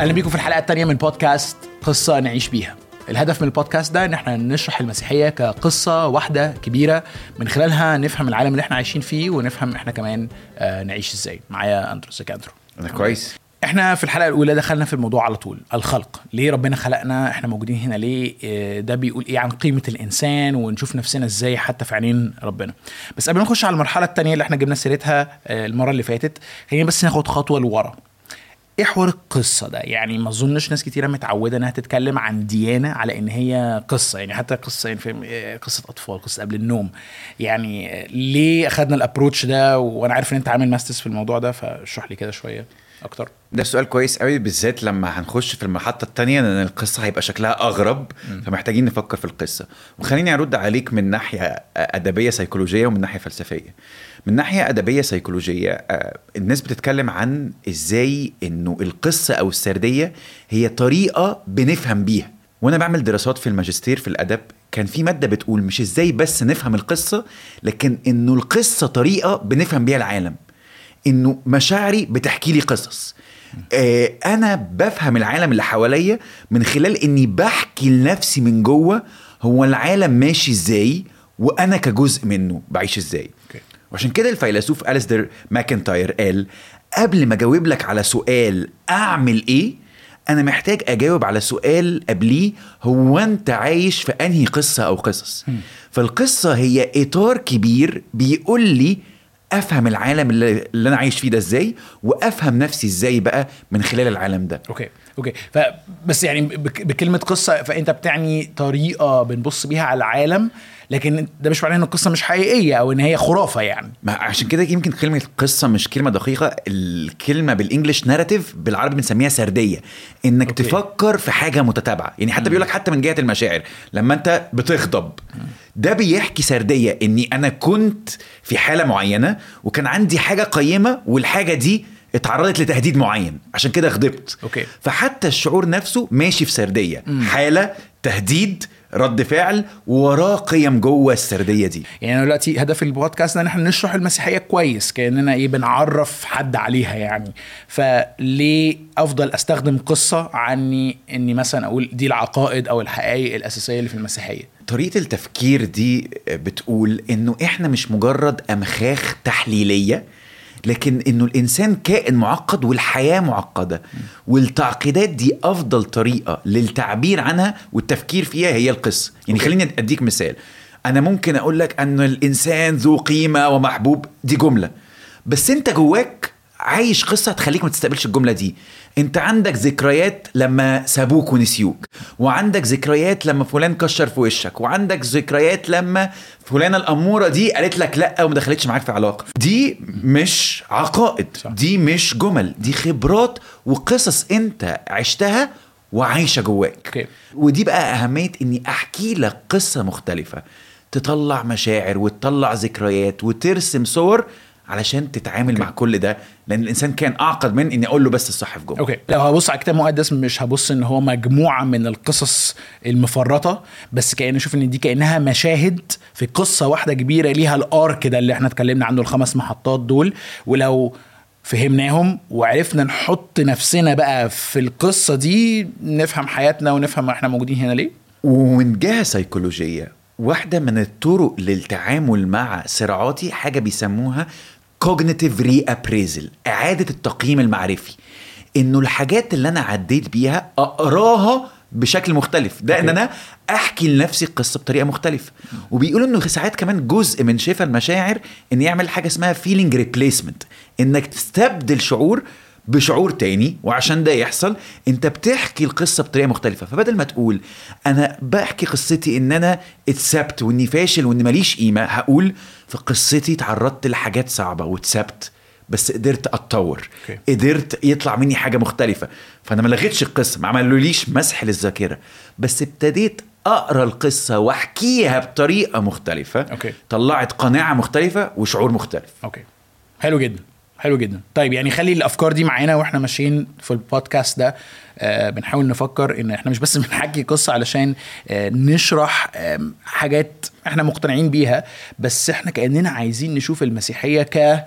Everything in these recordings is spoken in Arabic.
أهلا بيكم في الحلقة الثانية من بودكاست قصة نعيش بيها. الهدف من البودكاست ده إن إحنا نشرح المسيحية كقصة واحدة كبيرة من خلالها نفهم العالم اللي إحنا عايشين فيه ونفهم إحنا كمان آه، نعيش إزاي. معايا أندرو. إزيك أندرو؟ أنا كويس. إحنا في الحلقة الأولى دخلنا في الموضوع على طول الخلق. ليه ربنا خلقنا؟ إحنا موجودين هنا ليه؟ آه، ده بيقول إيه عن قيمة الإنسان؟ ونشوف نفسنا إزاي حتى في عينين ربنا. بس قبل ما نخش على المرحلة الثانية اللي إحنا جبنا سيرتها آه، المرة اللي فاتت خلينا بس ناخد خطوة لورا. إيه حوار القصة ده؟ يعني ما اظنش ناس كتيرة متعودة انها تتكلم عن ديانه على ان هي قصة يعني حتى قصة يعني إيه، قصة اطفال قصة قبل النوم. يعني ليه اخدنا ال approach ده؟ وأنا عارف ان انت عامل masters في الموضوع ده فاشرح لي كده شوية. أكتر. ده سؤال كويس قوي بالذات لما هنخش في المحطة التانية لأن القصة هيبقى شكلها أغرب فمحتاجين نفكر في القصة. وخليني أرد عليك من ناحية أدبية سيكولوجية ومن ناحية فلسفية. من ناحية أدبية سيكولوجية آه، الناس بتتكلم عن إزاي إنه القصة أو السردية هي طريقة بنفهم بيها. وأنا بعمل دراسات في الماجستير في الأدب كان في مادة بتقول مش إزاي بس نفهم القصة لكن إنه القصة طريقة بنفهم بيها العالم. إنه مشاعري بتحكي لي قصص. آه أنا بفهم العالم اللي حواليا من خلال إني بحكي لنفسي من جوه هو العالم ماشي إزاي وأنا كجزء منه بعيش إزاي. Okay. وعشان كده الفيلسوف أليستر ماكنتاير قال قبل ما أجاوب لك على سؤال أعمل إيه أنا محتاج أجاوب على سؤال قبليه هو أنت عايش في أنهي قصة أو قصص؟ فالقصة هي إطار كبير بيقول لي أفهم العالم اللي, اللي أنا عايش فيه ده إزاي وأفهم نفسي إزاي بقى من خلال العالم ده. Okay. Okay. فبس يعني بك- بكلمة قصة فأنت بتعني طريقة بنبص بيها على العالم لكن ده مش معناه إن القصة مش حقيقية أو إن هي خرافة يعني. ما عشان كده يمكن كلمة قصة مش كلمة دقيقة الكلمة بال English narrative بالعربي بنسميها سردية. إنك okay. تفكر في حاجة متتابعة. يعني حتى بيقول لك حتى من جهة المشاعر لما أنت بتغضب. ده بيحكي سردية إني أنا كنت في حالة معينة وكان عندي حاجة قيمة والحاجة دي اتعرضت لتهديد معين. عشان كده غضبت. أوكي. فحتى الشعور نفسه ماشي في سردية. حالة تهديد رد فعل وراه قيم جوه السردية دي. يعني أنا دلوقتي هدف البودكاست إن إحنا نشرح المسيحية كويس كأننا إيه بنعرف حد عليها يعني. فليه أفضل أستخدم قصة عني إني مثلا أقول دي العقائد أو الحقائق الأساسية اللي في المسيحية؟ طريقة التفكير دي بتقول إنه إحنا مش مجرد أمخاخ تحليلية لكن إنه الإنسان كائن معقد والحياة معقدة. والتعقيدات دي أفضل طريقة للتعبير عنها والتفكير فيها هي القصة. يعني أوكي. خليني أديك مثال. أنا ممكن أقول لك أن الإنسان ذو قيمة ومحبوب دي جملة. بس أنت جواك عايش قصة تخليك ما تستقبلش الجملة دي انت عندك ذكريات لما سابوك ونسيوك وعندك ذكريات لما فلان كشر في وشك وعندك ذكريات لما فلانة الأمورة دي قالت لك لأ وما دخلتش معاك في علاقة دي مش عقائد. دي مش جمل دي خبرات وقصص انت عشتها وعايشة جواك. ودي بقى أهمية إني أحكي لك قصة مختلفة تطلع مشاعر وتطلع ذكريات وترسم صور علشان تتعامل مع كل ده لأن الإنسان كان أعقد من إني أقول له بس الصح في جملة أوكي. لو هبص على كتاب مقدس مش هبص إن هو مجموعة من القصص المفرطة بس كأن أشوف إن دي كأنها مشاهد في قصة واحدة كبيرة ليها الأرك ده اللي إحنا اتكلمنا عنه الخمس محطات دول. ولو فهمناهم وعرفنا نحط نفسنا بقى في القصة دي نفهم حياتنا ونفهم إحنا موجودين هنا ليه. ومن جهة سيكولوجية واحدة من الطرق للتعامل مع صراعاتي حاجة بيسموها cognitive reappraisal إعادة التقييم المعرفي. إنه الحاجات اللي أنا عديت بيها أقراها بشكل مختلف. ده إن أوكي. أنا أحكي لنفسي القصة بطريقة مختلفة. وبيقولوا إنه ساعات كمان جزء من شفاء المشاعر إن يعمل حاجة اسمها feeling replacement إنك تستبدل شعور بشعور تاني وعشان ده يحصل انت بتحكي القصة بطريقة مختلفة. فبدل ما تقول أنا بحكي قصتي إن أنا اتسبت وإني فاشل وإني ماليش قيمة هقول في قصتي تعرضت لحاجات صعبة واتسبت بس قدرت أتطور. Okay. قدرت يطلع مني حاجة مختلفة. فأنا ما لغيتش القصة ما عملوليش مسح للذاكرة. بس ابتديت أقرأ القصة وأحكيها بطريقة مختلفة. Okay. طلعت قناعة مختلفة وشعور مختلف. Okay. حلو جدا. حلو جدا. طيب يعني خلي الأفكار دي معانا وإحنا ماشيين في البودكاست ده. آه بنحاول نفكر إن إحنا مش بس بنحكي قصة علشان آه نشرح حاجات إحنا مقتنعين بيها بس إحنا كأننا عايزين نشوف المسيحية ك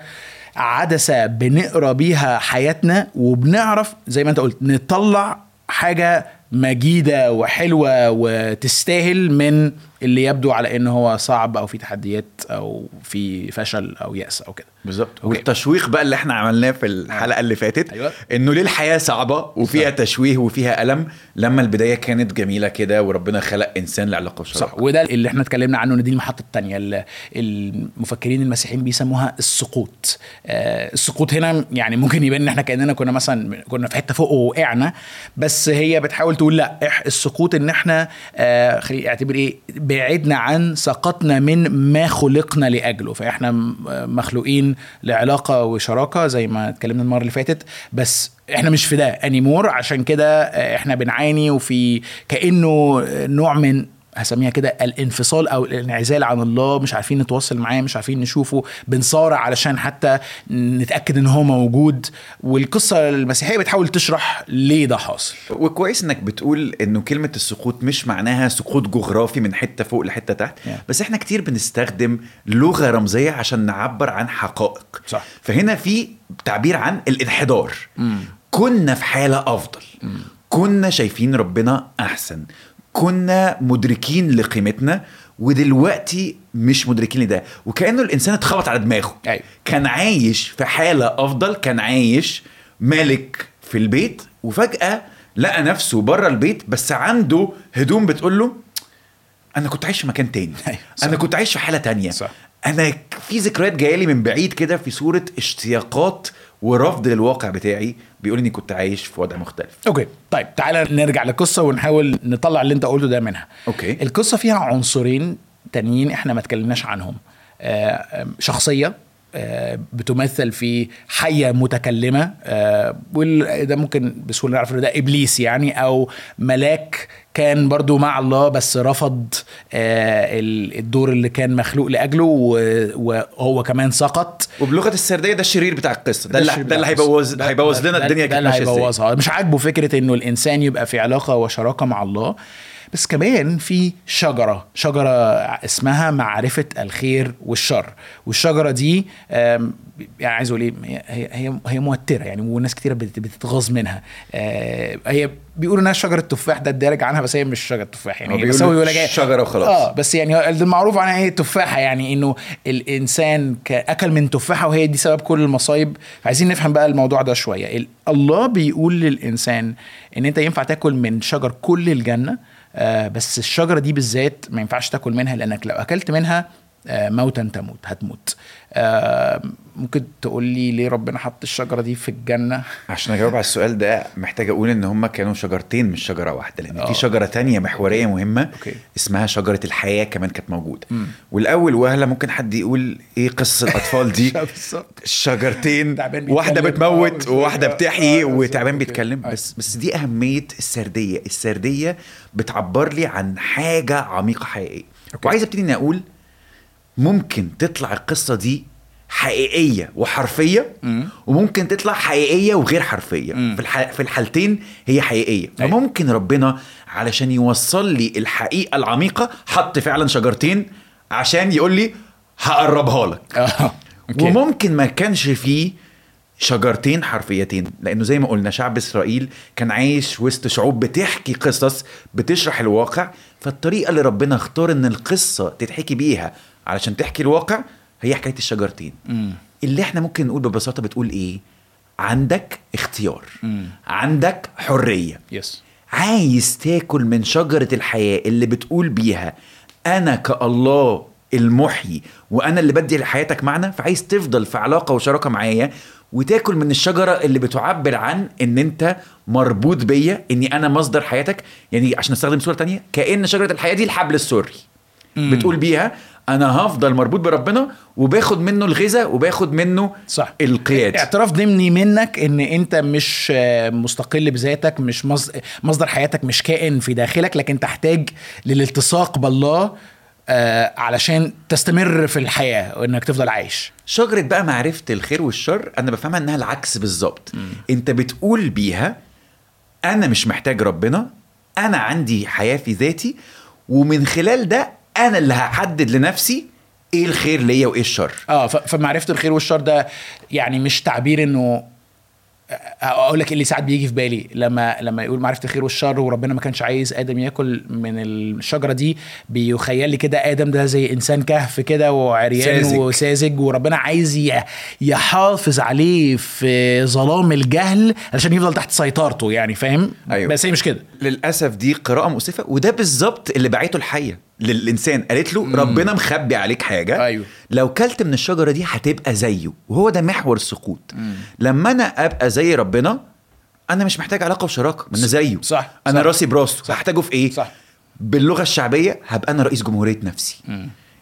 عدسه بنقرأ بيها حياتنا وبنعرف زي ما أنت قلت نطلع حاجة مجيدة وحلوة وتستاهل من اللي يبدو على إن هو صعب أو في تحديات أو في فشل أو يأس أو كده. بالظبط. والتشويق بقى اللي إحنا عملناه في الحلقة اللي فاتت أيوة. إنه ليه الحياة صعبة وفيها صح. تشويه وفيها ألم لما البداية كانت جميلة كده وربنا خلق إنسان لعلاقة وشراكة. صح وده اللي إحنا اتكلمنا عنه إن دي المحطة الثانية المفكرين المسيحيين بيسموها السقوط. آه السقوط هنا يعني ممكن يبان إن إحنا كأننا كنا مثلا كنا في حتة فوق ووقعنا بس هي بتحاول تقول لا إح- السقوط إن إحنا آه خلي أعتبر إيه بعدنا عن سقطنا من ما خلقنا لأجله. فإحنا م- لعلاقة وشراكه زي ما اتكلمنا المرة اللي فاتت. بس إحنا مش في ده انيمور عشان كده آه، إحنا بنعاني وفي كأنه نوع من هسميها كده الانفصال أو الانعزال عن الله. مش عارفين نتواصل معاه مش عارفين نشوفه. بنصارع علشان حتى نتأكد إن هو موجود. والقصة المسيحية بتحاول تشرح ليه ده حاصل. وكويس إنك بتقول إنه كلمة السقوط مش معناها سقوط جغرافي من حتة فوق لحتة تحت. Yeah. بس إحنا كتير بنستخدم لغة رمزية عشان نعبر عن حقائق. صح. فهنا في تعبير عن الانحدار. كنا في حالة أفضل. كنا شايفين ربنا أحسن. كنا مدركين لقيمتنا ودلوقتي مش مدركين لده وكأنه الإنسان اتخبط على دماغه أيوة. كان عايش في حالة أفضل كان عايش ملك في البيت وفجأة لقى نفسه بره البيت بس عنده هدوم بتقول له أنا كنت عايش في مكان تاني أيوة،. أنا كنت عايش في حالة تانية صح. أنا في ذكريات جاية لي من بعيد كده في صورة اشتياقات ورفض للواقع بتاعي بيقول إني كنت عايش في وضع مختلف. okay طيب تعالى نرجع للقصة ونحاول نطلع اللي أنت قلته ده منها. okay. القصة فيها عنصرين تانيين إحنا ما اتكلمناش عنهم. آه، شخصية بتمثل في حية متكلمة آه، وده ممكن بسهولة نعرف ده إبليس يعني أو ملاك كان برضو مع الله بس رفض آه، ال- الدور اللي كان مخلوق لأجله و- وهو كمان سقط. وبلغة السردية ده الشرير بتاع القصة ده اللي, الشرير ده اللي هيبوظ القصة. ده- هيبوظ ده- لنا ده- الدنيا ده هيبوظها. مش عاجبه فكرة إنه الإنسان يبقى في علاقة وشراكة مع الله. بس كمان في شجرة. شجرة اسمها معرفة الخير والشر. والشجرة دي يعني عايز أقول إيه هي هي هي موترة يعني وناس كتير بت- بتتغاظ منها. آه، هي بيقولوا إنها شجرة تفاح ده الدارج عنها بس هي مش شجرة تفاح يعني. هو بس بيقولوا يقول لك إيه؟ شجرة وخلاص. آه بس يعني هو المعروف عنها إيه تفاحة يعني إنه الإنسان اكل من تفاحة وهي دي سبب كل المصايب. عايزين نفهم بقى الموضوع ده شوية. ال- الله بيقول للإنسان إن أنت ينفع تاكل من شجر كل الجنة بس الشجرة دي بالذات ما ينفعش تاكل منها لأنك لو أكلت منها آه موتا تموت هتموت آه ممكن تقول لي ليه ربنا حط الشجرة دي في الجنة عشان أجاوب على السؤال ده محتاج أقول إن هم كانوا شجرتين مش شجرة واحدة لأن آه. في شجرة تانية محورية مهمة أوكي. اسمها شجرة الحياة كمان كانت موجودة والأول وهلة ممكن حد يقول إيه قصة الأطفال دي شجرتين واحدة. بتموت آه، وواحده آه، بتحيي آه، وتعبان. بيتكلم. بس بس دي أهمية السردية السردية بتعبر لي عن حاجة عميقة حقيقية أوكي. وعايز أبتدي إني أقول ممكن تطلع القصة دي حقيقية وحرفية مم. وممكن تطلع حقيقية وغير حرفية مم. في الح... في الحالتين هي حقيقية أيوة. فممكن ربنا علشان يوصل لي الحقيقة العميقة حط فعلا شجرتين عشان يقول لي هقربها لك أوكي. وممكن ما كانش فيه شجرتين حرفيتين لأنه زي ما قلنا شعب إسرائيل كان عايش وسط شعوب بتحكي قصص بتشرح الواقع فالطريقة اللي ربنا اختار إن القصة تتحكي بيها علشان تحكي الواقع هي حكاية الشجرتين. مم. اللي إحنا ممكن نقول ببساطة بتقول إيه؟ عندك اختيار. مم. عندك حرية. يس عايز تاكل من شجرة الحياة اللي بتقول بيها أنا كالله المحيي وأنا اللي بدي لحياتك معنى فعايز تفضل في علاقة وشراكة معايا وتاكل من الشجرة اللي بتعبر عن إن أنت مربوط بيا إني أنا مصدر حياتك. يعني عشان نستخدم صورة تانية كأن شجرة الحياة دي الحبل السري. بتقول بيها أنا هفضل مربوط بربنا وباخد منه الغذاء وباخد منه صح. القياد اعتراف ضمني منك ان انت مش مستقل بذاتك مش مص- مصدر حياتك مش كائن في داخلك لكن تحتاج للالتصاق بالله آه، علشان تستمر في الحياة وانك تفضل عايش. شجرة بقى معرفة الخير والشر أنا بفهمها إنها العكس بالظبط. أنت بتقول بيها أنا مش محتاج ربنا أنا عندي حياة في ذاتي ومن خلال ده أنا اللي هحدد لنفسي إيه الخير ليا وإيه الشر. آه فمعرفة الخير والشر ده يعني مش تعبير إنه أقول لك إيه اللي ساعات بيجي في بالي. لما لما يقول معرفة الخير والشر وربنا ما كانش عايز آدم ياكل من الشجرة دي بيخيل لي كده آدم ده زي إنسان كهف كده وعريان ساذج. وساذج وربنا عايز يحافظ عليه في ظلام الجهل علشان يفضل تحت سيطرته يعني فاهم؟ أيوة. بس هي مش كده. للأسف دي قراءة مؤسفة وده بالظبط اللي بعته الحية. للإنسان. قالت له ربنا مخبي عليك حاجة. أيوه. لو كلت من الشجرة دي هتبقى زيه. وهو ده محور السقوط. لما أنا أبقى زي ربنا أنا مش محتاج علاقة وشراكه ما أنا زيه. صح، أنا صح. راسي براسه هحتاجه في إيه؟ صح. باللغة الشعبية هبقى أنا رئيس جمهورية نفسي.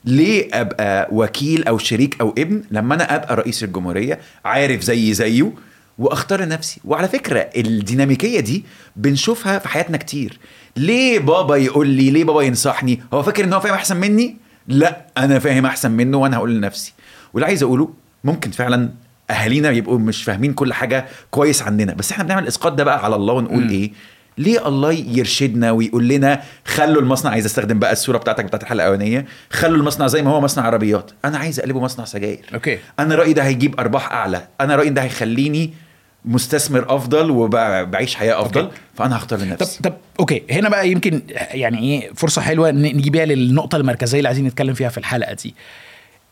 ليه أبقى وكيل أو شريك أو ابن؟ لما أنا أبقى رئيس الجمهورية عارف زي زيه واختار نفسي. وعلى فكرة الديناميكية دي بنشوفها في حياتنا كتير. ليه بابا يقول لي ليه بابا ينصحني؟ هو فاكر إن هو فاهم أحسن مني؟ لا أنا فاهم أحسن منه وأنا هقول لنفسي. واللي عايز أقوله ممكن فعلا أهالينا يبقوا مش فاهمين كل حاجة كويس عننا. بس إحنا بنعمل الاسقاط ده بقى على الله ونقول إيه؟ ليه الله يرشدنا ويقول لنا خلوا المصنع عايز أستخدم بقى الصورة بتاعتك بتاعت الحلقة الأولانية. خلوا المصنع زي ما هو مصنع عربيات. أنا عايز أقلبه مصنع سجاير. okay. أنا رأيي ده هيجيب أرباح أعلى. أنا رأيي ده هيخليني مستثمر أفضل وبعيش حياة أفضل. okay. فأنا هختار طب لنفسي. طب okay. هنا بقى يمكن يعني إيه فرصة حلوة نيجي بيها للنقطة المركزية اللي عايزين نتكلم فيها في الحلقة دي.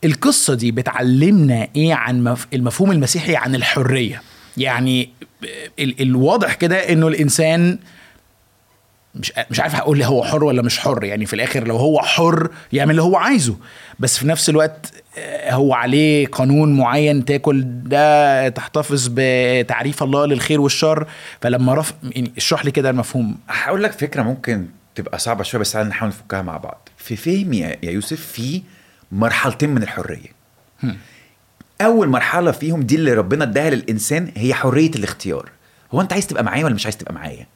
القصة دي بتعلمنا إيه عن مف- المفهوم المسيحي عن الحرية؟ يعني ال- الواضح كده إنه الإنسان مش مش عارف هقول هو حر ولا مش حر. يعني في الآخر لو هو حر يعمل اللي هو عايزه. بس في نفس الوقت آه، هو عليه قانون معين تاكل ده تحتفظ بتعريف الله للخير والشر. فلما رف يعني اشرح لي كده المفهوم. هقول لك فكرة ممكن تبقى صعبة شوية بس تعالى نحاول نفكها مع بعض. في فهمي يا يا يوسف في مرحلتين من الحرية. أول مرحلة فيهم دي اللي ربنا اداها للإنسان هي حرية الاختيار. هو أنت عايز تبقى معايا ولا مش عايز تبقى معايا؟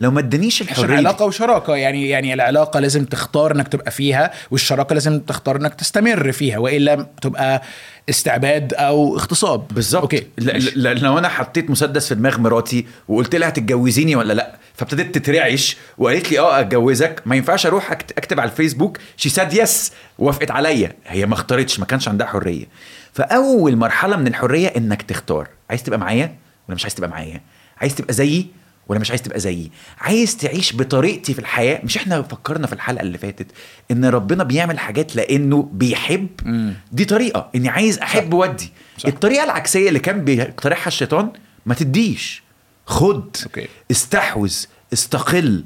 لو ما ادانيش عشان الحرية دي- علاقة وشراكة يعني يعني العلاقة لازم تختار إنك تبقى فيها والشراكة لازم تختار إنك تستمر فيها وإلا تبقى استعباد أو اغتصاب. بالظبط. okay. ل-. ل- لو أنا حطيت مسدس في دماغ مراتي وقلت لها هتتجوزيني ولا لأ فابتدت تترعش وقالت لي آه أتجوزك ما ينفعش أروح أكتب على الفيسبوك she said yes وافقت عليا. هي ما اختارتش ما كانش عندها حرية. فأول مرحلة من الحرية إنك تختار. عايز تبقى معايا ولا مش عايز تبقى معايا؟ عايز تبقى زيي ولا مش عايز تبقى زيي؟ عايز تعيش بطريقتي في الحياة؟ مش إحنا فكرنا في الحلقة اللي فاتت إن ربنا بيعمل حاجات لأنه بيحب؟ دي طريقة. إني عايز أحب ودي صح. الطريقة العكسية اللي كان بيقترحها الشيطان ما تديش. خد. أوكي. استحوذ. استقل.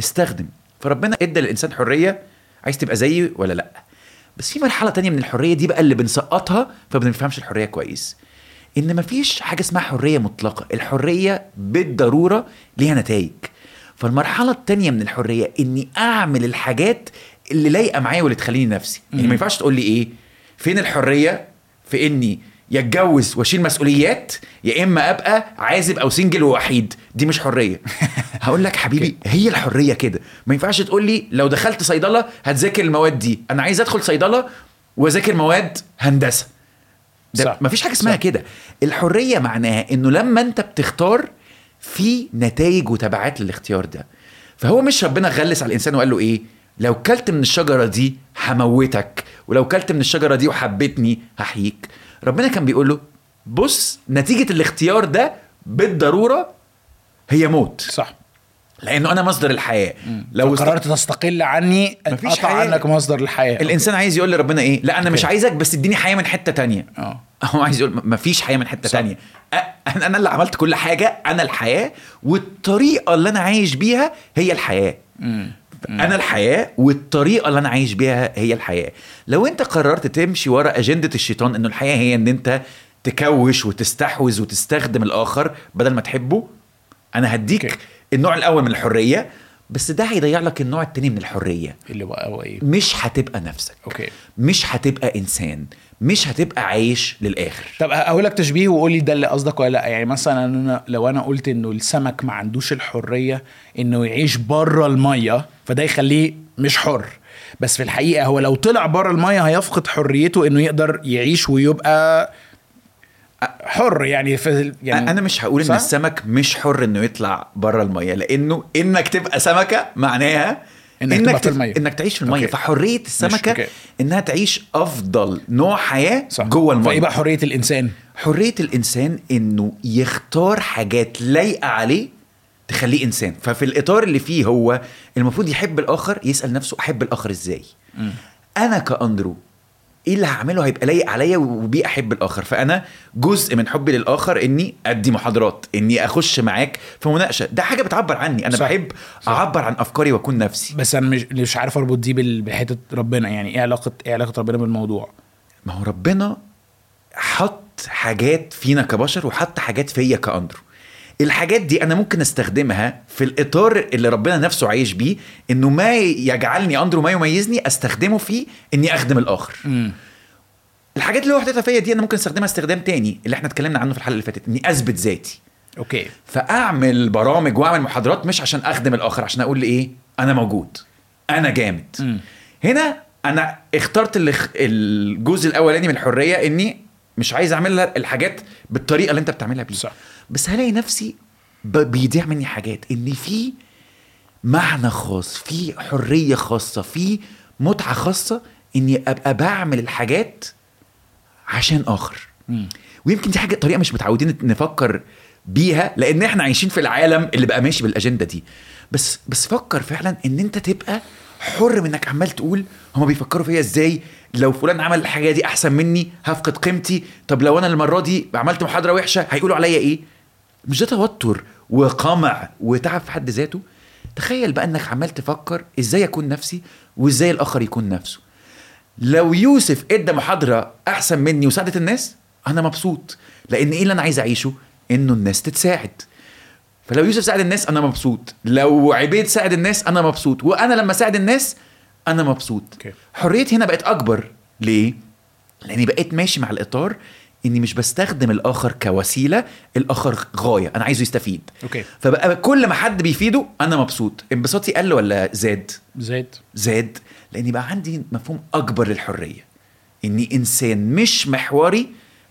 استخدم. فربنا إدى للإنسان حرية. عايز تبقى زيي ولا لأ؟ بس في مرحلة تانية من الحرية دي بقى اللي بنسقطها فما بنفهمش الحرية كويس. إن مفيش حاجة اسمها حرية مطلقة الحرية بالضرورة ليها نتائج فالمرحلة التانية من الحرية إني أعمل الحاجات اللي لايقة معايا واللي تخليني نفسي. يعني ما ينفعش تقول لي إيه؟ فين الحرية؟ في إني يا اتجوز واشيل مسؤوليات يا إما أبقى عازب أو سنجل ووحيد. دي مش حرية. هقول لك حبيبي هي الحرية كده. ما ينفعش تقول لي لو دخلت صيدلة هتذاكر المواد دي. أنا عايز أدخل صيدلة وأذاكر مواد هندسة. ده صح. مفيش حاجة اسمها. كده. الحرية معناها إنه لما أنت بتختار في نتائج وتبعات للاختيار ده. فهو مش ربنا غلس على الإنسان وقال له إيه؟ لو كلت من الشجرة دي هموتك ولو كلت من الشجرة دي وحبيتني هحييك. ربنا كان بيقول له بص نتيجة الاختيار ده بالضرورة هي موت. صح. لأنه أنا مصدر الحياة. لو لو است- قررت تستقل عني مفيش قطع حياة. عنك مصدر الحياة. الإنسان عايز يقول لربنا إيه؟ لا أنا مش. عايزك بس اديني حياة من حتة تانية. آه. هو عايز يقول ما فيش حياة من حتة صح. تانية. أ- أنا أنا اللي عملت كل حاجة أنا الحياة والطريقة اللي أنا عايش بيها هي الحياة. أنا الحياة والطريقة اللي أنا عايش بيها هي الحياة. لو أنت قررت تمشي ورا أجندة الشيطان إنه الحياة هي إن أنت تكوش وتستحوذ وتستخدم الآخر بدل ما تحبه أنا هديك okay. النوع الأول من الحرية. بس ده هيضيع لك النوع التاني من الحرية. اللي بقى هو إيه؟ مش هتبقى نفسك. okay. مش هتبقى إنسان. مش هتبقى عايش للآخر. طب أقول لك تشبيه وقول لي ده اللي قصدك ولا لأ. يعني مثلا أنا لو أنا قلت إنه السمك ما عندوش الحرية إنه يعيش بره المية فده يخليه مش حر. بس في الحقيقة هو لو طلع بره المية هيفقد حريته إنه يقدر يعيش ويبقى حر يعني في يعني أنا مش هقول إن؟ السمك مش حر إنه يطلع بره المية لأنه إنك تبقى سمكة معناها إنك تبقى انك في المية. إنك تعيش في المية okay. فحرية السمكة okay. إنها تعيش أفضل نوع حياة صح جوه المية فايه بقى حرية الإنسان حرية الإنسان إنه يختار حاجات لايقة عليه تخليه إنسان ففي الإطار اللي فيه هو المفروض يحب الآخر يسأل نفسه أحب الآخر إزاي أنا كأندرو إيه اللي هعمله؟ هيبقى لايق عليا وبيه احب الآخر. فانا جزء من حبي للاخر اني ادي محاضرات اني اخش معاك في مناقشة. ده حاجة بتعبر عني. أنا صح. بحب صح. اعبر عن افكاري واكون نفسي. بس أنا مش مش عارف اربط دي بحتة ربنا. يعني إيه علاقه إيه علاقة ربنا بالموضوع؟ ما هو ربنا حط حاجات فينا كبشر وحط حاجات فيا كأندرو. الحاجات دي أنا ممكن أستخدمها في الإطار اللي ربنا نفسه عايش بيه إنه ما يجعلني أندرو ما يميزني أستخدمه فيه إني أخدم الآخر. الحاجات اللي هو حاططها فيا دي أنا ممكن أستخدمها استخدام تاني اللي إحنا اتكلمنا عنه في الحلقة اللي فاتت إني أثبت ذاتي. okay. فأعمل برامج وأعمل محاضرات مش عشان أخدم الآخر عشان أقول إيه؟ أنا موجود. أنا جامد. مم. هنا أنا اخترت الجزء الأولاني من الحرية إني مش عايز أعمل الحاجات بالطريقة اللي أنت بتعملها بيها. صح. بس هلاقي نفسي بيضيع مني حاجات إن في معنى خاص في حرية خاصة في متعة خاصة إني أبقى بعمل الحاجات عشان آخر. مم. ويمكن دي حاجة طريقة مش متعودين نفكر بيها لأن إحنا عايشين في العالم اللي بقى ماشي بالأجندة دي. بس بس فكر فعلا إن أنت تبقى حر من انك عمال تقول هما بيفكروا فيا إزاي؟ لو فلان عمل الحاجة دي أحسن مني هفقد قيمتي. طب لو أنا المرة دي عملت محاضرة وحشة هيقولوا عليا إيه؟ مش ده توتر وقمع وتعب في حد ذاته تخيل بقى إنك عمال تفكر إزاي أكون نفسي وإزاي الآخر يكون نفسه. لو يوسف إدى محاضرة أحسن مني وساعدت الناس أنا مبسوط لأن إيه اللي أنا عايز أعيشه؟ إنه الناس تتساعد. فلو يوسف ساعد الناس أنا مبسوط. لو عبيد ساعد الناس أنا مبسوط. وأنا لما ساعد الناس أنا مبسوط. okay. حريتي هنا بقت أكبر. ليه؟ لأني بقيت ماشي مع الإطار إني مش بستخدم الآخر كوسيلة الآخر غاية أنا عايزه يستفيد. أوكي. فبقى كل ما حد بيفيده أنا مبسوط. انبساطي قل ولا زاد؟ زاد زاد. لأني بقى عندي مفهوم أكبر للحرية. إني إنسان مش محوري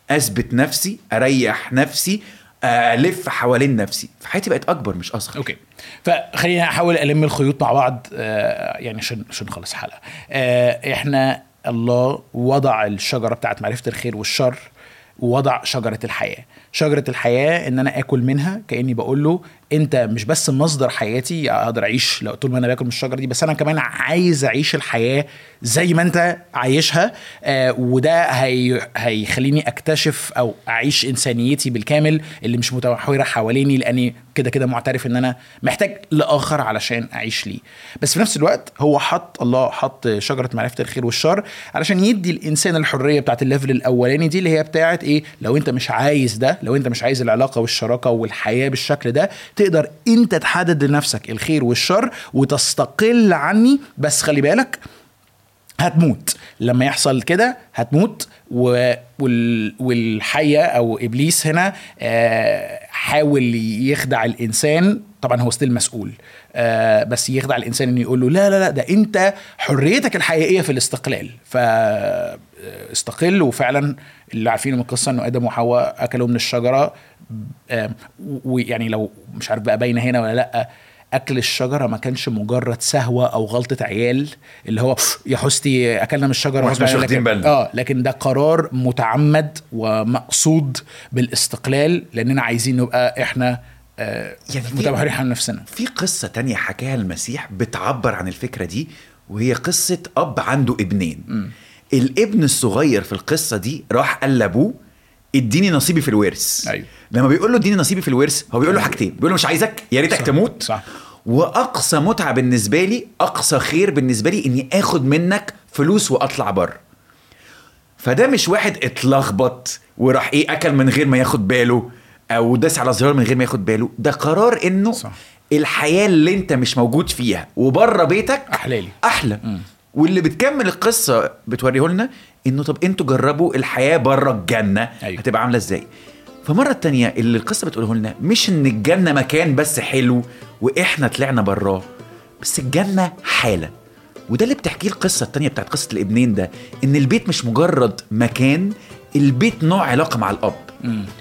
أثبت نفسي أريح نفسي ألف حوالين نفسي. فحياتي بقت أكبر مش أصغر. okay. فخلينا أحاول ألم الخيوط مع بعض آه، يعني عشان عشان نخلص الحلقة. آه، إحنا الله وضع الشجرة بتاعت معرفة الخير والشر. ووضع شجرة الحياة. شجرة الحياة إن أنا آكل منها كأني بقول له انت مش بس مصدر حياتي أقدر اعيش لو طول ما أنا باكل من الشجرة دي بس أنا كمان عايز اعيش الحياة زي ما انت عايشها آه وده هي هيخليني اكتشف أو اعيش انسانيتي بالكامل اللي مش متمحوره حواليني لاني كده كده معترف ان أنا محتاج لآخر علشان اعيش ليه. بس في نفس الوقت هو حط الله حط شجرة معرفة الخير والشر علشان يدي الإنسان الحرية بتاعت الليفل الأولاني دي اللي هي بتاعت إيه؟ لو أنت مش عايز ده لو أنت مش عايز العلاقة والشراكة والحياة بالشكل ده تقدر انت تحدد لنفسك الخير والشر وتستقل عني. بس خلي بالك هتموت. لما يحصل كده هتموت. و... وال... والحية أو إبليس هنا آه، حاول يخدع الإنسان. طبعا هو ستيل مسؤول. آه، بس يخدع الإنسان إنه يقول له لا لا لا ده أنت حريتك الحقيقية في الاستقلال. فاستقل وفعلا اللي عارفينه من القصة إنه آدم وحواء أكلوا من الشجرة. آه، ويعني لو مش عارف بقى باينة هنا ولا لأ أكل الشجرة ما كانش مجرد سهوة أو غلطة عيال اللي هو يا حستي أكلنا من الشجرة وإحنا مش واخدين لكن- بالنا. آه لكن ده قرار متعمد ومقصود بالاستقلال لأننا عايزين نبقى إحنا آه يعني متمحورين عن نفسنا. في قصة تانية حكاها المسيح بتعبر عن الفكرة دي وهي قصة أب عنده ابنين. الابن الصغير في القصة دي راح قال لأبوه اديني نصيبي في الورث أيوة. لما بيقول له اديني نصيبي في الورث هو بيقول له حاجتين بيقول له مش عايزك يا ريتك تموت صح. وأقصى متعة بالنسبة لي أقصى خير بالنسبة لي إني آخد منك فلوس وأطلع بره فده مش واحد اتلخبط وراح إيه أكل من غير ما ياخد باله أو داس على زرار من غير ما ياخد باله ده قرار إنه صح. الحياة اللي أنت مش موجود فيها وبره بيتك أحلالي. أحلى واللي بتكمل القصة بتوريه لنا إنه طب أنتوا جربوا الحياة بره الجنة أيوة. هتبقى عاملة إزاي؟ فمرة التانية اللي القصة بتقوله لنا مش إن الجنة مكان بس حلو وإحنا طلعنا براه بس الجنة حالة. وده اللي بتحكيه القصة التانية بتاعت قصة الابنين ده إن البيت مش مجرد مكان البيت نوع علاقة مع الأب.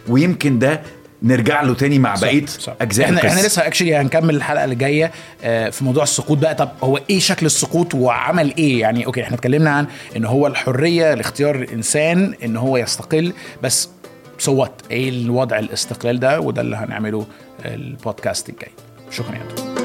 ويمكن ده نرجع له تاني مع بقية. أجزاء إحنا إحنا لسه actually هنكمل الحلقة اللي جاية آه، في موضوع السقوط بقى. طب هو إيه شكل السقوط وعمل إيه؟ يعني okay إحنا اتكلمنا عن إن هو الحرية لاختيار الإنسان إن هو يستقل بس so what إيه الوضع الاستقلال ده؟ وده اللي هنعمله البودكاست الجاي. شكرا يا دكتور.